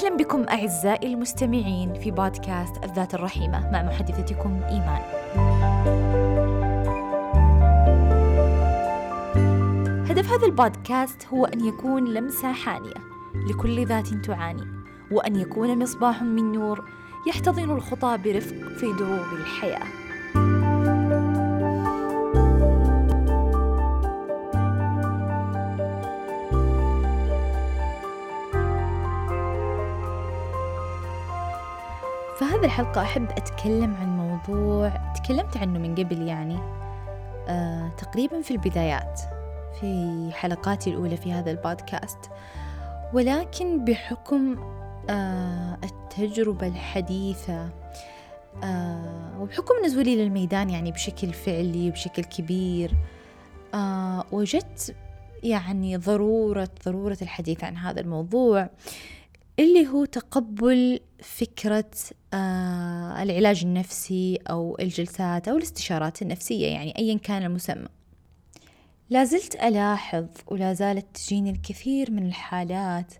أهلا بكم أعزائي المستمعين في بودكاست الذات الرحيمة مع محدثتكم إيمان. هدف هذا البودكاست هو أن يكون لمسة حانية لكل ذات تعاني، وأن يكون مصباح من نور يحتضن الخطى برفق في دروب الحياة فهذه الحلقة أحب أتكلم عن موضوع تكلمت عنه من قبل يعني آه تقريبا في البدايات في حلقاتي الأولى في هذا البودكاست. ولكن بحكم آه التجربة الحديثة آه وبحكم نزولي للميدان يعني بشكل فعلي بشكل كبير آه وجدت يعني ضرورة ضرورة الحديث عن هذا الموضوع. اللي هو تقبل فكرة آه العلاج النفسي أو الجلسات أو الاستشارات النفسية يعني أيا كان المسمى. لازلت ألاحظ ولا زالت تجيني الكثير من الحالات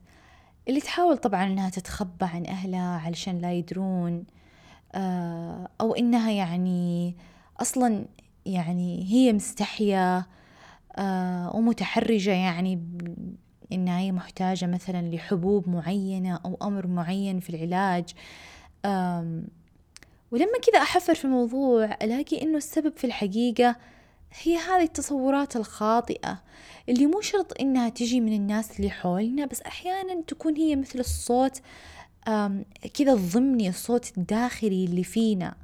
اللي تحاول طبعا أنها تتخبى عن أهلها علشان لا يدرون آه أو إنها يعني أصلا يعني هي مستحية آه ومتحرجة يعني إنها هي محتاجة مثلا لحبوب معينة أو أمر معين في العلاج. ولما كذا أحفر في الموضوع ألاقي إنه السبب في الحقيقة هي هذه التصورات الخاطئة اللي مو شرط إنها تجي من الناس اللي حولنا بس أحيانا تكون هي مثل الصوت كذا الضمني الصوت الداخلي اللي فينا.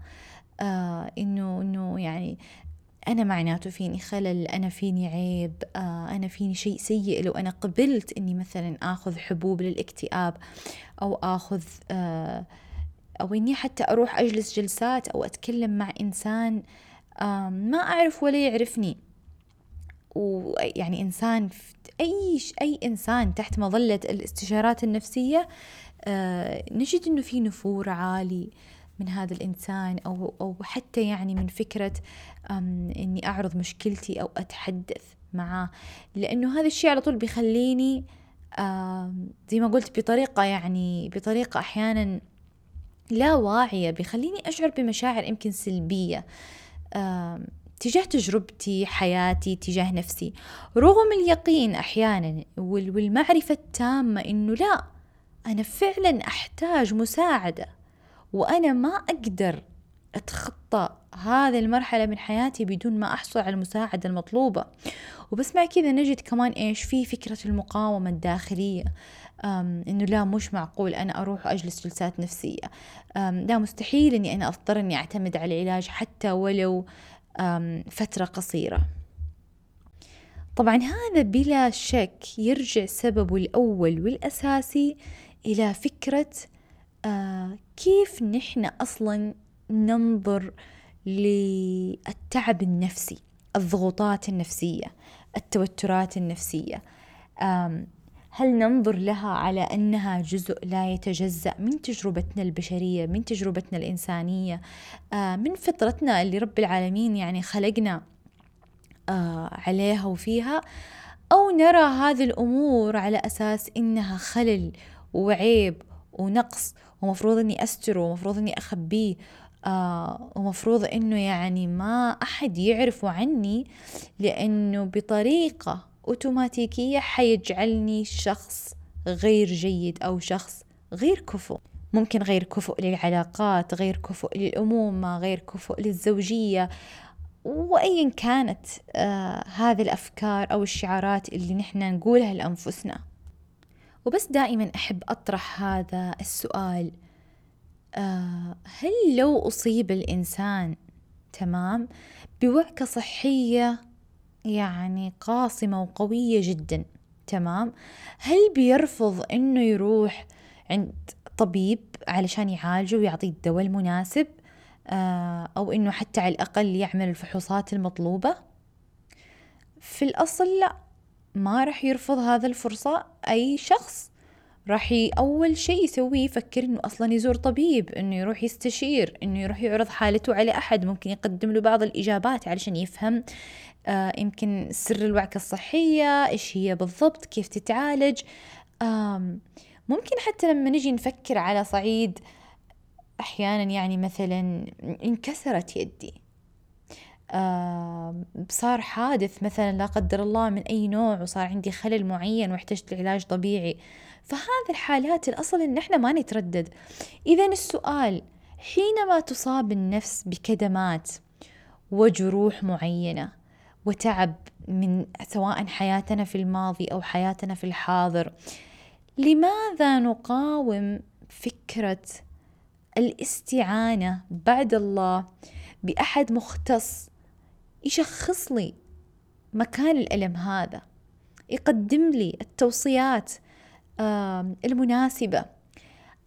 آه إنه إنه يعني أنا معناته فيني خلل أنا فيني عيب آه أنا فيني شيء سيء. لو أنا قبلت إني مثلا آخذ حبوب للاكتئاب أو آخذ آه أو إني حتى أروح أجلس جلسات أو أتكلم مع إنسان ما أعرف ولا يعرفني. ويعني إنسان أي أي إنسان تحت مظلة الاستشارات النفسية آه نجد إنه في نفور عالي. من هذا الإنسان أو أو حتى يعني من فكرة إني أعرض مشكلتي أو أتحدث معاه. لأنه هذا الشيء على طول بيخليني زي ما قلت بطريقة يعني بطريقة أحيانا لا واعية بيخليني أشعر بمشاعر يمكن سلبية تجاه تجربتي حياتي تجاه نفسي. رغم اليقين أحيانا والمعرفة التامة إنه لا أنا فعلا أحتاج مساعدة. وأنا ما أقدر أتخطى هذه المرحلة من حياتي بدون ما أحصل على المساعدة المطلوبة. وبس مع كذا نجد كمان إيش في فكرة المقاومة الداخلية. إنه لا مش معقول أنا أروح وأجلس جلسات نفسية. لا مستحيل إني أنا أضطر إني أعتمد على العلاج حتى ولو فترة قصيرة. طبعا هذا بلا شك يرجع سببه الأول والأساسي إلى فكرة كيف نحن أصلا ننظر للتعب النفسي الضغوطات النفسية التوترات النفسية؟ هل ننظر لها على أنها جزء لا يتجزأ من تجربتنا البشرية من تجربتنا الإنسانية؟ آه، من فطرتنا اللي رب العالمين يعني خلقنا آه، عليها وفيها؟ أو نرى هذه الأمور على أساس إنها خلل وعيب ونقص ومفروض إني استره ومفروض إني أخبيه آه ومفروض إنه يعني ما أحد يعرفه عني لأنه بطريقة أوتوماتيكية حيجعلني شخص غير جيد أو شخص غير كفؤ. ممكن غير كفؤ للعلاقات غير كفؤ للأمومة غير كفؤ للزوجية وأيا كانت آه هذه الأفكار أو الشعارات اللي نحن نقولها لأنفسنا. وبس دائما أحب أطرح هذا السؤال. آه هل لو أصيب الإنسان تمام بوعكة صحية يعني قاصمة وقوية جدا تمام هل بيرفض إنه يروح عند طبيب علشان يعالجه ويعطيه الدواء المناسب؟ آه أو إنه حتى على الأقل يعمل الفحوصات المطلوبة؟ في الأصل لا. ما راح يرفض هذا الفرصة. أي شخص راح أول شيء يسويه يفكر إنه أصلا يزور طبيب إنه يروح يستشير إنه يروح يعرض حالته على أحد. ممكن يقدم له بعض الإجابات علشان يفهم آه يمكن سر الوعكة الصحية إيش هي بالضبط كيف تتعالج. آم ممكن حتى لما نجي نفكر على صعيد أحيانا يعني مثلا انكسرت يدي. آه صار حادث مثلا لا قدر الله من أي نوع وصار عندي خلل معين واحتجت لعلاج طبيعي. فهذه الحالات الأصل إن إحنا ما نتردد. إذا السؤال حينما تصاب النفس بكدمات وجروح معينة وتعب من سواء حياتنا في الماضي أو حياتنا في الحاضر لماذا نقاوم فكرة الاستعانة بعد الله بأحد مختص يشخص لي مكان الألم هذا يقدم لي التوصيات المناسبة.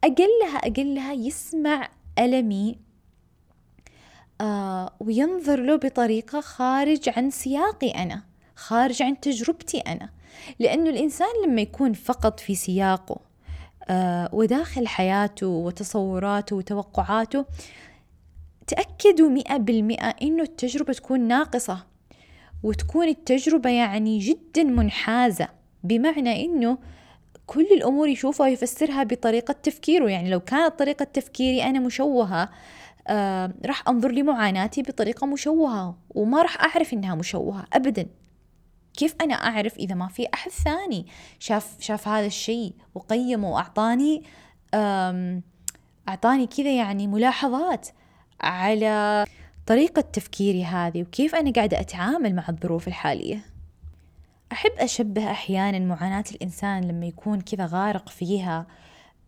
أقلها أقلها يسمع ألمي آه وينظر له بطريقة خارج عن سياقي أنا خارج عن تجربتي أنا. لأنه الإنسان لما يكون فقط في سياقه آه وداخل حياته وتصوراته وتوقعاته تأكدوا مئة بالمئة إنه التجربة تكون ناقصة. وتكون التجربة يعني جدا منحازة بمعنى إنه كل الأمور يشوفها ويفسرها بطريقة تفكيره. يعني لو كانت طريقة تفكيري أنا مشوهة آه راح أنظر لمعاناتي بطريقة مشوهة وما راح أعرف إنها مشوهة أبدا. كيف أنا أعرف إذا ما في أحد ثاني شاف شاف هذا الشيء وقيمه وأعطاني أعطاني كذا يعني ملاحظات؟ على طريقة تفكيري هذه وكيف أنا قاعدة أتعامل مع الظروف الحالية. أحب أشبه أحيانا معاناة الإنسان لما يكون كذا غارق فيها.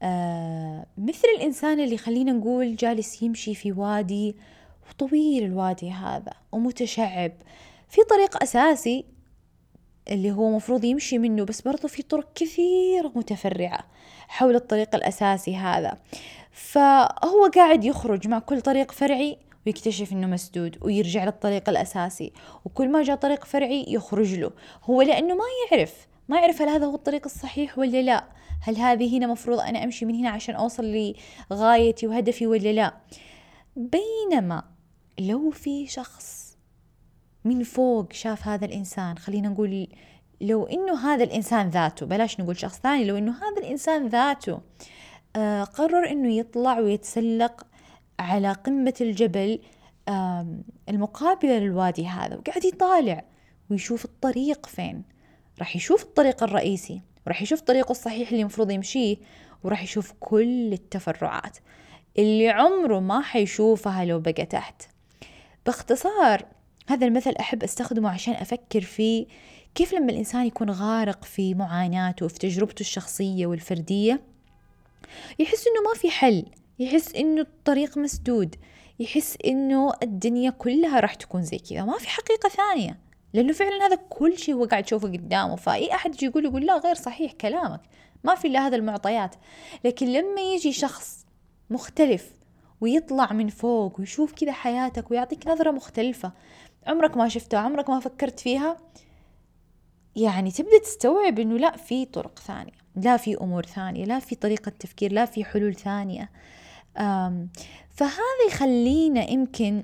آه مثل الإنسان اللي خلينا نقول جالس يمشي في وادي وطويل الوادي هذا ومتشعب. في طريق أساسي اللي هو مفروض يمشي منه بس برضو في طرق كثيرة متفرعة حول الطريق الأساسي هذا. فهو قاعد يخرج مع كل طريق فرعي ويكتشف إنه مسدود ويرجع للطريق الأساسي وكل ما جاء طريق فرعي يخرج له هو لأنه ما يعرف ما يعرف هل هذا هو الطريق الصحيح ولا لا هل هذه هنا مفروض أنا أمشي من هنا عشان أوصل لغايتي وهدفي ولا لا. بينما لو في شخص من فوق شاف هذا الإنسان خلينا نقول لو إنه هذا الإنسان ذاته بلاش نقول شخص ثاني لو إنه هذا الإنسان ذاته قرر إنه يطلع ويتسلق على قمة الجبل المقابلة للوادي هذا وقاعد يطالع ويشوف الطريق فين. راح يشوف الطريق الرئيسي وراح يشوف طريقه الصحيح اللي المفروض يمشيه وراح يشوف كل التفرعات اللي عمره ما حيشوفها لو بقى تحت. باختصار هذا المثل أحب أستخدمه عشان أفكر في كيف لما الإنسان يكون غارق في معاناته وفي تجربته الشخصية والفردية يحس إنه ما في حل يحس إنه الطريق مسدود يحس إنه الدنيا كلها راح تكون زي كذا. ما في حقيقة ثانية لأنه فعلا هذا كل شيء هو قاعد يشوفه قدامه. فأي أحد يجي يقول يقول لا غير صحيح كلامك. ما في إلا هذا المعطيات. لكن لما يجي شخص مختلف ويطلع من فوق ويشوف كذا حياتك ويعطيك نظرة مختلفة عمرك ما شفتها عمرك ما فكرت فيها يعني تبدأ تستوعب إنه لا في طرق ثانية لا في أمور ثانية لا في طريقة تفكير لا في حلول ثانية. فهذا يخلينا يمكن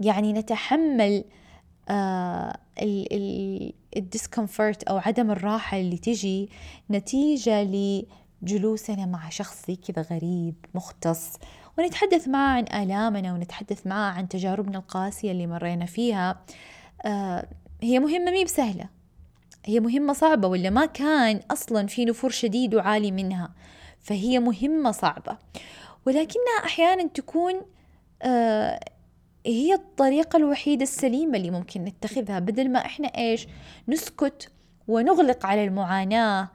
يعني نتحمل آه الديسكمفورت أو عدم الراحة اللي تجي نتيجة لجلوسنا مع شخص كذا غريب مختص ونتحدث معه عن آلامنا ونتحدث معه عن تجاربنا القاسية اللي مرينا فيها. آه هي مهمة مي بسهلة. هي مهمة صعبة ولا ما كان أصلا في نفور شديد وعالي منها فهي مهمة صعبة. ولكنها أحيانا تكون آه هي الطريقة الوحيدة السليمة اللي ممكن نتخذها. بدل ما إحنا إيش نسكت ونغلق على المعاناة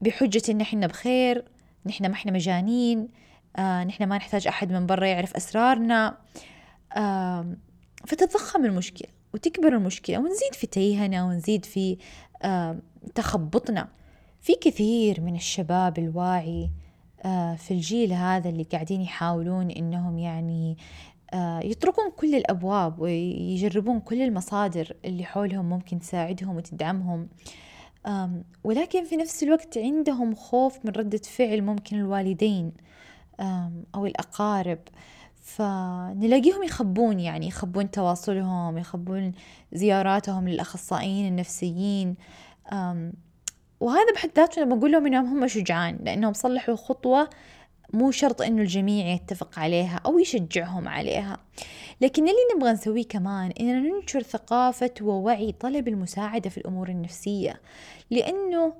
بحجة إن إحنا بخير نحن ما إحنا مجانين آه نحن ما نحتاج أحد من برا يعرف أسرارنا فتتضخم المشكلة وتكبر المشكلة ونزيد في تيهنا ونزيد في تخبطنا. في كثير من الشباب الواعي في الجيل هذا اللي قاعدين يحاولون إنهم يعني يطرقون كل الأبواب ويجربون كل المصادر اللي حولهم ممكن تساعدهم وتدعمهم. ولكن في نفس الوقت عندهم خوف من ردة فعل ممكن الوالدين أو الأقارب. فنلاقيهم يخبون يعني يخبون تواصلهم يخبون زياراتهم للأخصائيين النفسيين. وهذا بحد ذاته أنا بقول لهم إنهم هم شجعان لأنهم صلحوا خطوة مو شرط إنه الجميع يتفق عليها أو يشجعهم عليها. لكن اللي نبغى نسويه كمان إننا ننشر ثقافة ووعي طلب المساعدة في الأمور النفسية. لأنه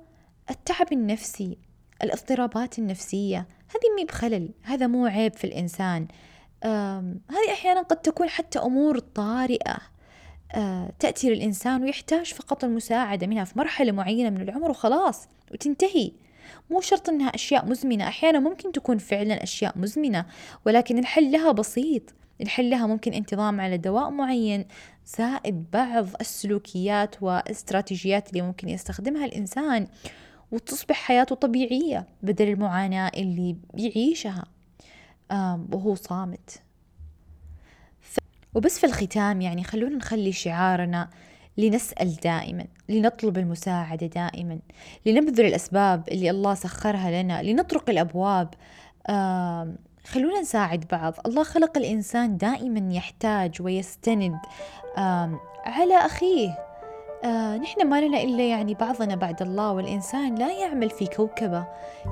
التعب النفسي الاضطرابات النفسية هذه مي بخلل هذا مو عيب في الإنسان. هذه أحيانا قد تكون حتى أمور طارئة. آه، تأتي للإنسان ويحتاج فقط المساعدة منها في مرحلة معينة من العمر وخلاص وتنتهي. مو شرط إنها أشياء مزمنة أحيانا ممكن تكون فعلا أشياء مزمنة ولكن الحل لها بسيط. الحل لها ممكن انتظام على دواء معين زائد بعض السلوكيات واستراتيجيات اللي ممكن يستخدمها الإنسان وتصبح حياته طبيعية بدل المعاناة اللي بيعيشها وهو صامت. وبس في الختام يعني خلونا نخلي شعارنا لنسأل دائما لنطلب المساعدة دائما لنبذل الأسباب اللي الله سخرها لنا لنطرق الأبواب. خلونا نساعد بعض. الله خلق الإنسان دائما يحتاج ويستند على أخيه. آه نحن ما لنا إلا يعني بعضنا بعد الله والإنسان لا يعمل في كوكبة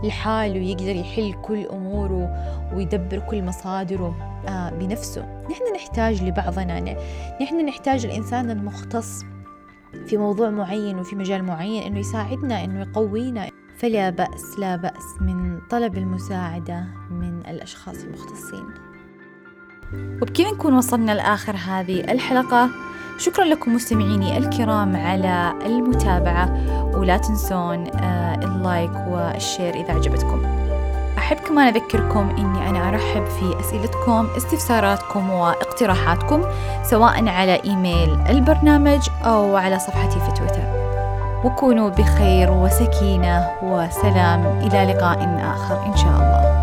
لحاله يقدر يحل كل أموره ويدبر كل مصادره آه بنفسه. نحن نحتاج لبعضنا نحن نحتاج الإنسان المختص في موضوع معين وفي مجال معين إنه يساعدنا إنه يقوينا. فلا بأس لا بأس من طلب المساعدة من الأشخاص المختصين. وبكذا نكون وصلنا لآخر هذه الحلقة. شكرا لكم مستمعيني الكرام على المتابعة ولا تنسون آه، ال like وال share إذا عجبتكم. أحب كمان أذكركم أني أنا أرحب في أسئلتكم استفساراتكم واقتراحاتكم سواء على إيميل البرنامج أو على صفحتي في تويتر. وكونوا بخير وسكينة وسلام. إلى لقاء آخر إن شاء الله.